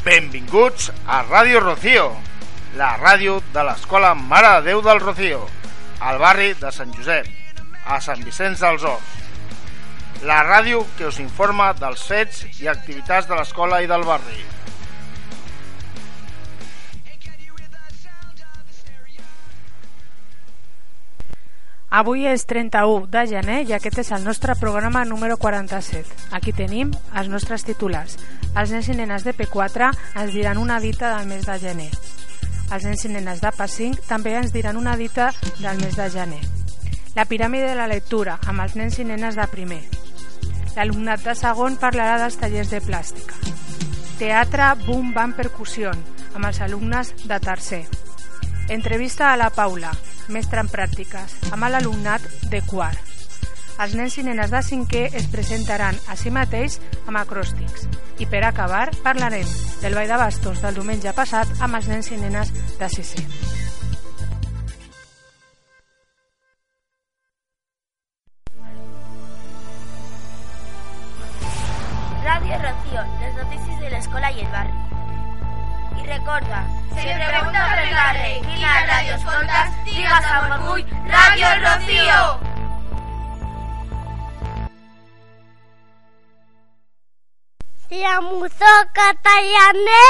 Benvinguts a Ràdio Rocío, la ràdio de l'Escola Mare de Déu del Rocío, al barri de Sant Josep, a Sant Vicenç dels Horts. La ràdio que us informa dels fets i activitats de l'escola i del barri. Avui és 31 de gener i aquest és el nostre programa número 47. Aquí tenim els nostres titulars. Els nens i nenes de P4 ens diran una dita del mes de gener. Els nens i nenes de P5 també ens diran una dita del mes de gener. La piràmide de la lectura, amb els nens i nenes de primer. L'alumnat de segon parlarà dels tallers de plàstica. Teatre Boom Bam Percussió, amb els alumnes de tercer. Entrevista a la Paula, mestre en pràctiques, amb l'alumnat de quart. Els nens i nenes de cinquè es presentaran a si mateix amb acròstics. I per acabar, parlarem del ball de bastos del diumenge passat amb els nens i nenes de sisè. La musoca tallané,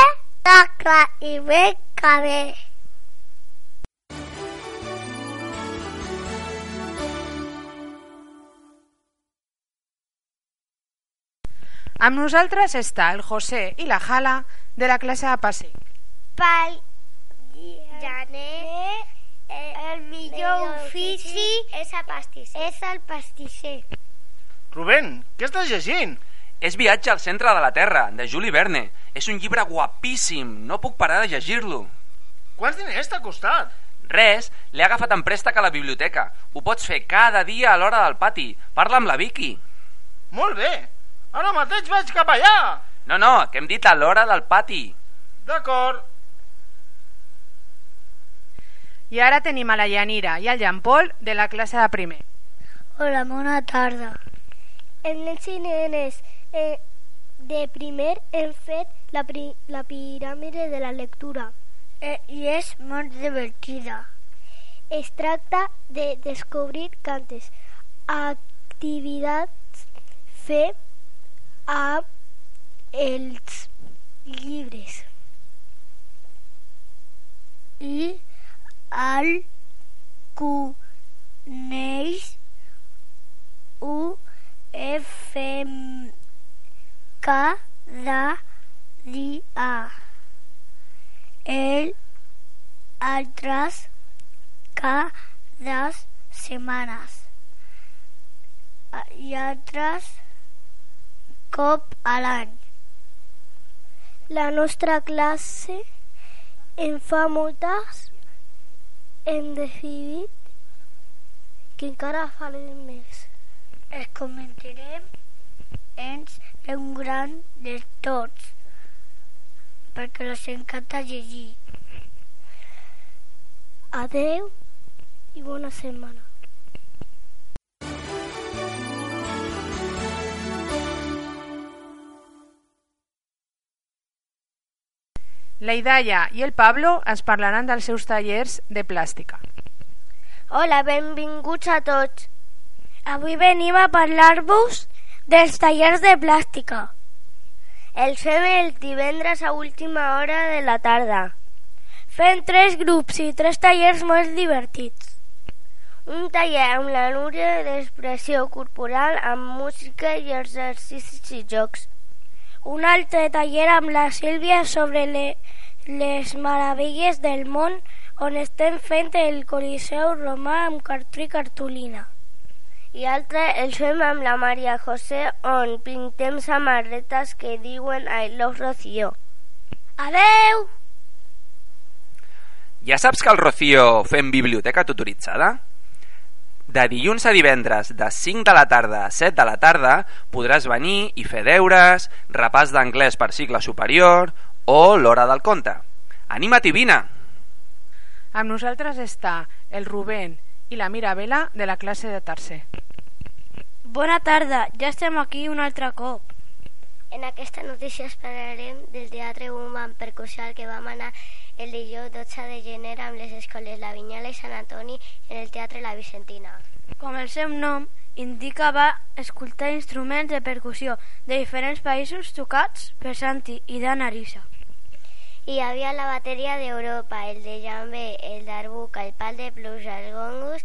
taca i bé cabé. Amb nosaltres està el José i la Jala de la classe de passeig. Pel gener, el millor ofici és el pastisser. És el pastisser. Rubén, què estàs llegint? És Viatge al centre de la Terra, de Juli Verne. És un llibre guapíssim, no puc parar de llegir-lo. Quants diners t'ha costat? Res, l'he agafat en préstec a la biblioteca. Ho pots fer cada dia a l'hora del pati. Parla amb la Vicky. Molt bé, ara mateix vaig cap allà. No, no, que hem dit a l'hora del pati. D'acord. I ara tenim a la Yanira i al Jean Paul de la classe de primer. Hola, bona tarda. Els nens i nenes eh, de primer hem fet la, pri la piràmide de la lectura eh, i és molt divertida. Es tracta de descobrir cantes, activitats, fer a els llibres i el coneix ho fem cada dia el altres cada setmanes i altres cop a l'any. La nostra classe en fa moltes hem decidit que encara farem més. Es comentarem ens un gran de tots perquè els encanta llegir. Adeu i bona setmana. La Idaia i el Pablo ens parlaran dels seus tallers de plàstica. Hola, benvinguts a tots. Avui venim a parlar-vos dels tallers de plàstica. Els fem el divendres a última hora de la tarda. Fem tres grups i tres tallers molt divertits. Un taller amb la Núria d'expressió corporal amb música i exercicis i jocs. Un altre taller amb la Sílvia sobre le, les meravelles del món on estem fent el Coliseu Romà amb cartró i cartolina i altre el fem amb la Maria José on pintem samarretes que diuen I love Rocío. Adeu! Ja saps que al Rocío fem biblioteca tutoritzada? De dilluns a divendres, de 5 de la tarda a 7 de la tarda, podràs venir i fer deures, repàs d'anglès per cicle superior o l'hora del conte. Anima't i vine! Amb nosaltres està el Rubén i la Mirabela de la classe de tercer. Bona tarda, ja estem aquí un altre cop. En aquesta notícia parlarem del Teatre Human Percussial que vam anar el dijous 12 de gener amb les escoles La Vinyala i Sant Antoni en el Teatre La Vicentina. Com el seu nom indica, va escoltar instruments de percussió de diferents països tocats per Santi i Dan Arisa. Hi havia la bateria d'Europa, el de jambé, el d'arbuca, el pal de pluja, els gongus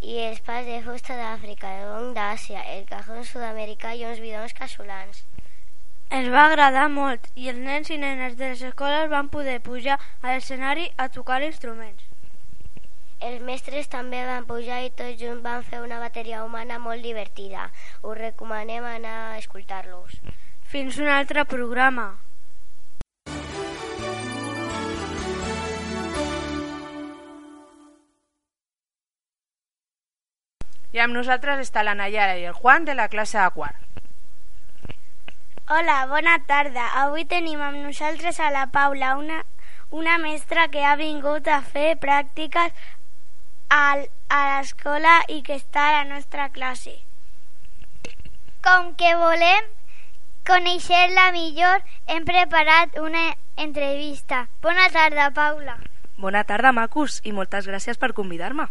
i els pals de fusta d'Àfrica, el gong d'Àsia, el cajón sud-americà i uns bidons casolans. Ens va agradar molt i els nens i nenes de les escoles van poder pujar a l'escenari a tocar instruments. Els mestres també van pujar i tots junts van fer una bateria humana molt divertida. Us recomanem anar a escoltar-los. Fins un altre programa. I amb nosaltres està la Nayara i el Juan de la classe de quart. Hola, bona tarda. Avui tenim amb nosaltres a la Paula, una, una mestra que ha vingut a fer pràctiques al, a l'escola i que està a la nostra classe. Com que volem conèixer-la millor, hem preparat una entrevista. Bona tarda, Paula. Bona tarda, macos, i moltes gràcies per convidar-me.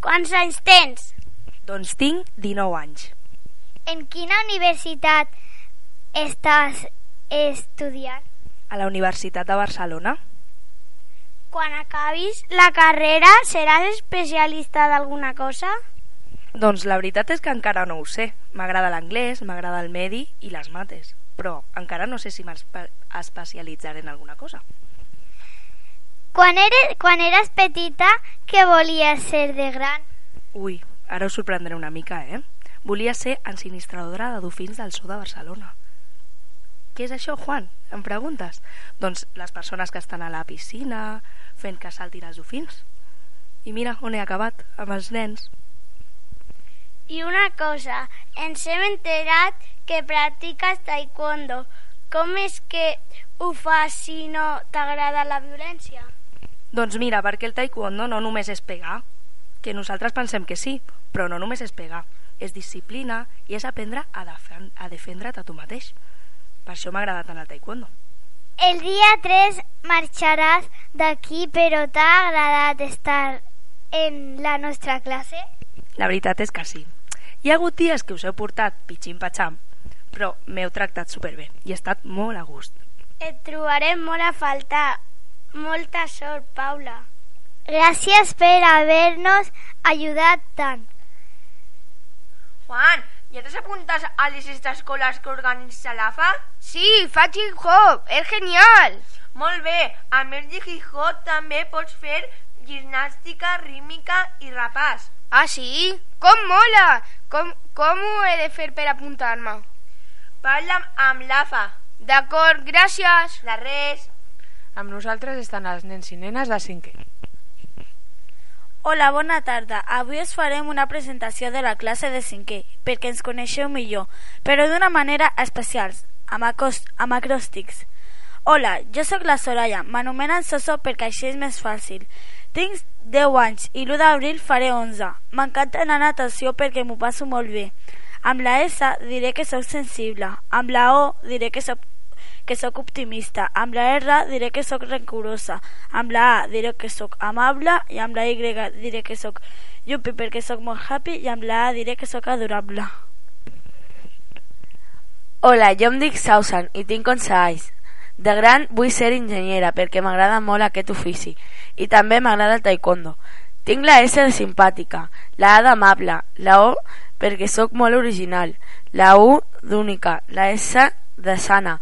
Quants anys tens? Doncs tinc 19 anys. En quina universitat estàs estudiant? A la Universitat de Barcelona. Quan acabis la carrera, seràs especialista d'alguna cosa? Doncs la veritat és que encara no ho sé. M'agrada l'anglès, m'agrada el medi i les mates, però encara no sé si m'especialitzaré en alguna cosa. Quan eres, quan eres petita, què volies ser de gran? Ui, ara us sorprendré una mica, eh? Volia ser ensinistradora de dofins del zoo de Barcelona. Què és això, Juan? Em preguntes? Doncs les persones que estan a la piscina, fent que saltin els dofins. I mira on he acabat, amb els nens. I una cosa, ens hem enterat que practiques taekwondo. Com és que ho fas si no t'agrada la violència? Doncs mira, perquè el taekwondo no només és pegar, que nosaltres pensem que sí, però no només és pegar, és disciplina i és aprendre a, defen a defendre't a tu mateix. Per això m'agrada tant el taekwondo. El dia 3 marxaràs d'aquí, però t'ha agradat estar en la nostra classe? La veritat és que sí. Hi ha hagut dies que us heu portat pitxim-patxam, però m'heu tractat superbé i he estat molt a gust. Et trobarem molt a faltar. Molta sort, Paula. Gràcies per haver-nos ajudat tant. Juan, ¿ya te apuntas a las escolas que organitza l'AFA? Sí, faig hip hop, és genial. Molt bé, a més de hip hop també pots fer gimnàstica rítmica i rapàs. Ah, sí? Com mola! Com, com ho he de fer per apuntar-me? Parla amb l'AFA. D'acord, gràcies. De res. Amb nosaltres estan els nens i nenes de cinquè. Hola, bona tarda. Avui us farem una presentació de la classe de cinquè, perquè ens coneixeu millor, però d'una manera especial, amb, acost amb acròstics. Hola, jo sóc la Soraya, m'anomenen Soso perquè així és més fàcil. Tinc 10 anys i l'1 d'abril faré 11. M'encanta la natació perquè m'ho passo molt bé. Amb la S diré que sóc sensible, amb la O diré que sóc que sóc optimista, amb la R diré que sóc rencorosa, amb la A diré que sóc amable i amb la Y diré que sóc llupi perquè sóc molt happy i amb la A diré que sóc adorable. Hola, jo em dic Sausan i tinc 11 anys. De gran vull ser enginyera perquè m'agrada molt aquest ofici i també m'agrada el taekwondo. Tinc la S de simpàtica, la A d'amable, la O perquè sóc molt original, la U d'única, la S de sana,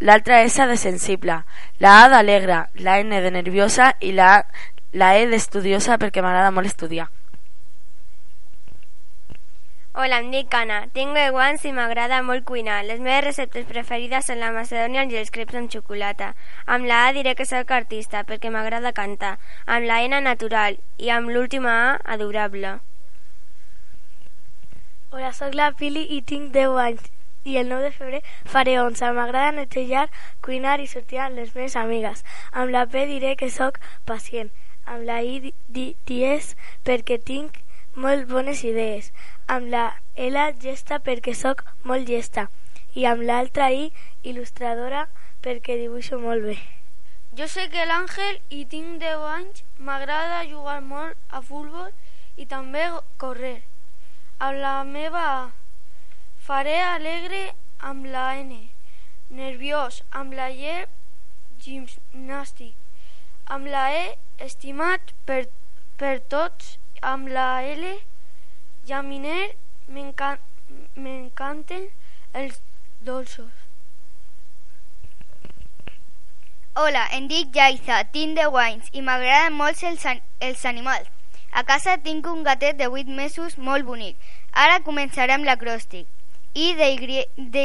l'altra S de sensible, la A d'alegre, la N de nerviosa i la, la E d'estudiosa perquè m'agrada molt estudiar. Hola, em dic Anna. Tinc 10 anys i m'agrada molt cuinar. Les meves receptes preferides són la macedònia i els creps amb xocolata. Amb la A diré que sóc artista perquè m'agrada cantar. Amb la N natural i amb l'última A adorable. Hola, sóc la Pili i tinc 10 anys i el 9 de febrer faré 11. M'agrada netejar, cuinar i sortir amb les meves amigues. Amb la P diré que sóc pacient. Amb la I di di dies perquè tinc molt bones idees. Amb la L gesta perquè sóc molt llesta. i amb l'altra I il·lustradora perquè dibuixo molt bé. Jo sé que l'Àngel i tinc 10 anys, m'agrada jugar molt a futbol i també correr. Amb la meva. Faré alegre amb la N, nerviós amb la Y, gimnàstic, amb la E, estimat per, per tots, amb la L, llaminer, m'encanten els dolços. Hola, em dic Jaiza, tinc 10 anys i m'agraden molt els, els animals. A casa tinc un gatet de 8 mesos molt bonic. Ara començarem l'acròstic. I de, de,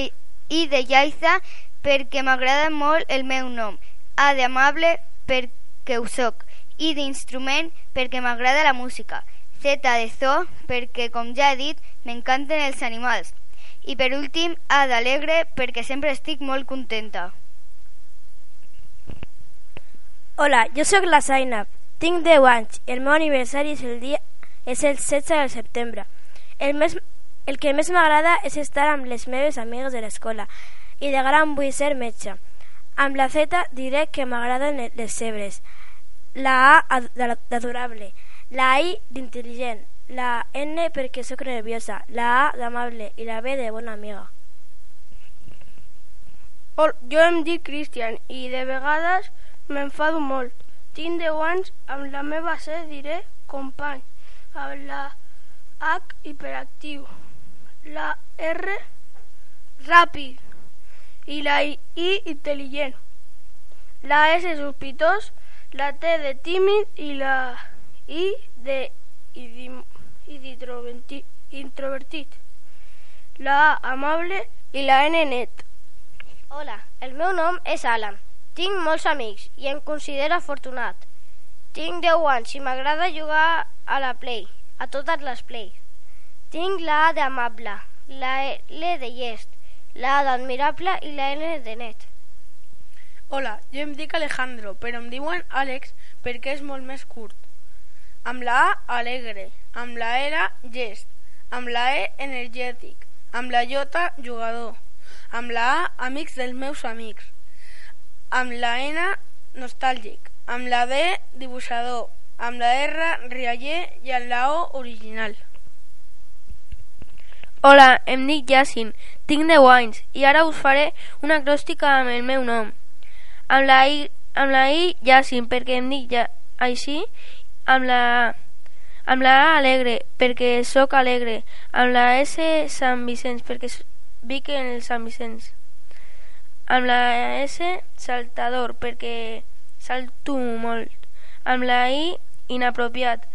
I de Jaiza perquè m'agrada molt el meu nom. A d'amable perquè ho soc. I d'instrument perquè m'agrada la música. Z de zoo perquè, com ja he dit, m'encanten els animals. I per últim, A d'alegre perquè sempre estic molt contenta. Hola, jo sóc la Zainab, tinc 10 anys el meu aniversari és el, dia, és el 16 de setembre. El, més, el que més m'agrada és estar amb les meves amigues de l'escola i de gran vull ser metge. Amb la Z diré que m'agraden les cebres, la A d'adorable, la I d'intel·ligent, la N perquè sóc nerviosa, la A d'amable i la B de bona amiga. Jo em dic Cristian i de vegades M'enfado molt. Tinc 10 anys, amb la meva C diré company, amb la H hiperactiu, la R ràpid i la I intel·ligent, la S sospitós, la T de tímid i la I de introvertit, la A amable i la N net. Hola, el meu nom és Alan. Tinc molts amics i em considero afortunat. Tinc 10 anys i m'agrada jugar a la Play, a totes les Play. Tinc la A d'amable, la L de llest, la A d'admirable i la N de net. Hola, jo em dic Alejandro, però em diuen Àlex perquè és molt més curt. Amb la A, alegre, amb la R, gest, amb la E, energètic, amb la J, jugador, amb la A, amics dels meus amics, amb la N nostàlgic, amb la D dibuixador, amb la R rialler. I amb la O original. Hola, em dic Jacin, tinc 10 anys i ara us faré una acròstica amb el meu nom. Amb la I, amb la I Jacin, perquè em dic ja, així, amb la, amb la A alegre, perquè sóc alegre, amb la S Sant Vicenç, perquè vic en el Sant Vicenç amb la S saltador perquè salto molt, amb la I inapropiat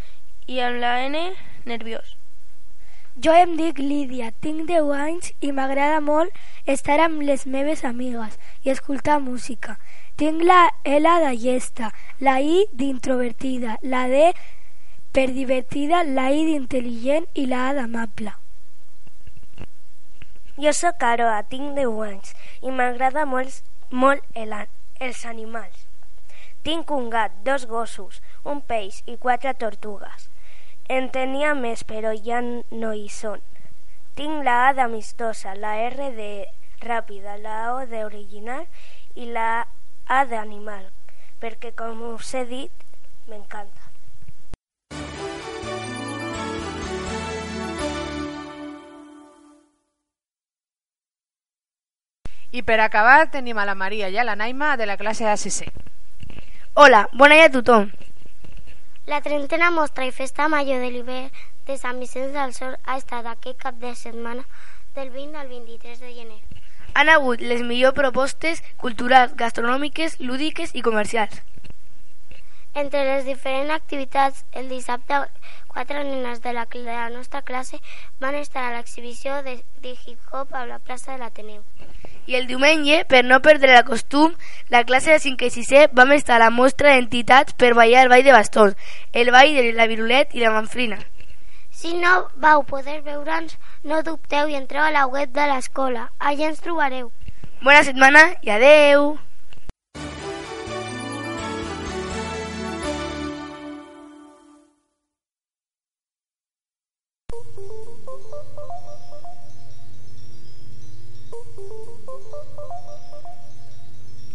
i amb la N nerviós. Jo em dic Lídia, tinc 10 anys i m'agrada molt estar amb les meves amigues i escoltar música. Tinc la L de llesta, la I d'introvertida, la D per divertida, la I d'intel·ligent i la A d'amable. Jo sóc Aroa, tinc 10 anys i m'agrada molt, molt el, els animals. Tinc un gat, dos gossos, un peix i quatre tortugues. En tenia més, però ja no hi són. Tinc la A d'amistosa, la R de ràpida, la O d'original i la A d'animal, perquè com us he dit, m'encanta. I per acabar tenim a la Maria i a la Naima de la classe ACC. Hola, bona nit a tothom. La trentena mostra i festa major de l'hivern de Sant Vicenç del Sol ha estat aquest cap de setmana del 20 al 23 de gener. Han hagut les millors propostes culturals, gastronòmiques, lúdiques i comercials. Entre les diferents activitats, el dissabte quatre nenes de la, de la nostra classe van estar a l'exhibició de, de hip-hop a la plaça de l'Ateneu. I el diumenge, per no perdre el costum, la classe de 5 i 6è vam estar a la mostra d'entitats per ballar el ball de bastons, el ball de la virulet i la manfrina. Si no vau poder veure'ns, no dubteu i entreu a la web de l'escola. Allà ens trobareu. Bona setmana i adeu!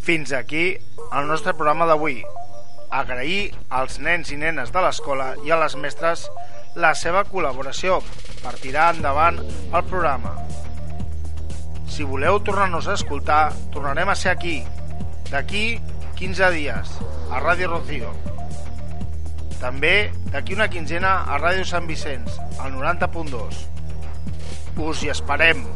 Fins aquí el nostre programa d'avui. Agrair als nens i nenes de l'escola i a les mestres la seva col·laboració per tirar endavant el programa. Si voleu tornar-nos a escoltar, tornarem a ser aquí, d'aquí 15 dies, a Ràdio Rocío. També d'aquí una quinzena a Ràdio Sant Vicenç, al 90.2. Us hi esperem!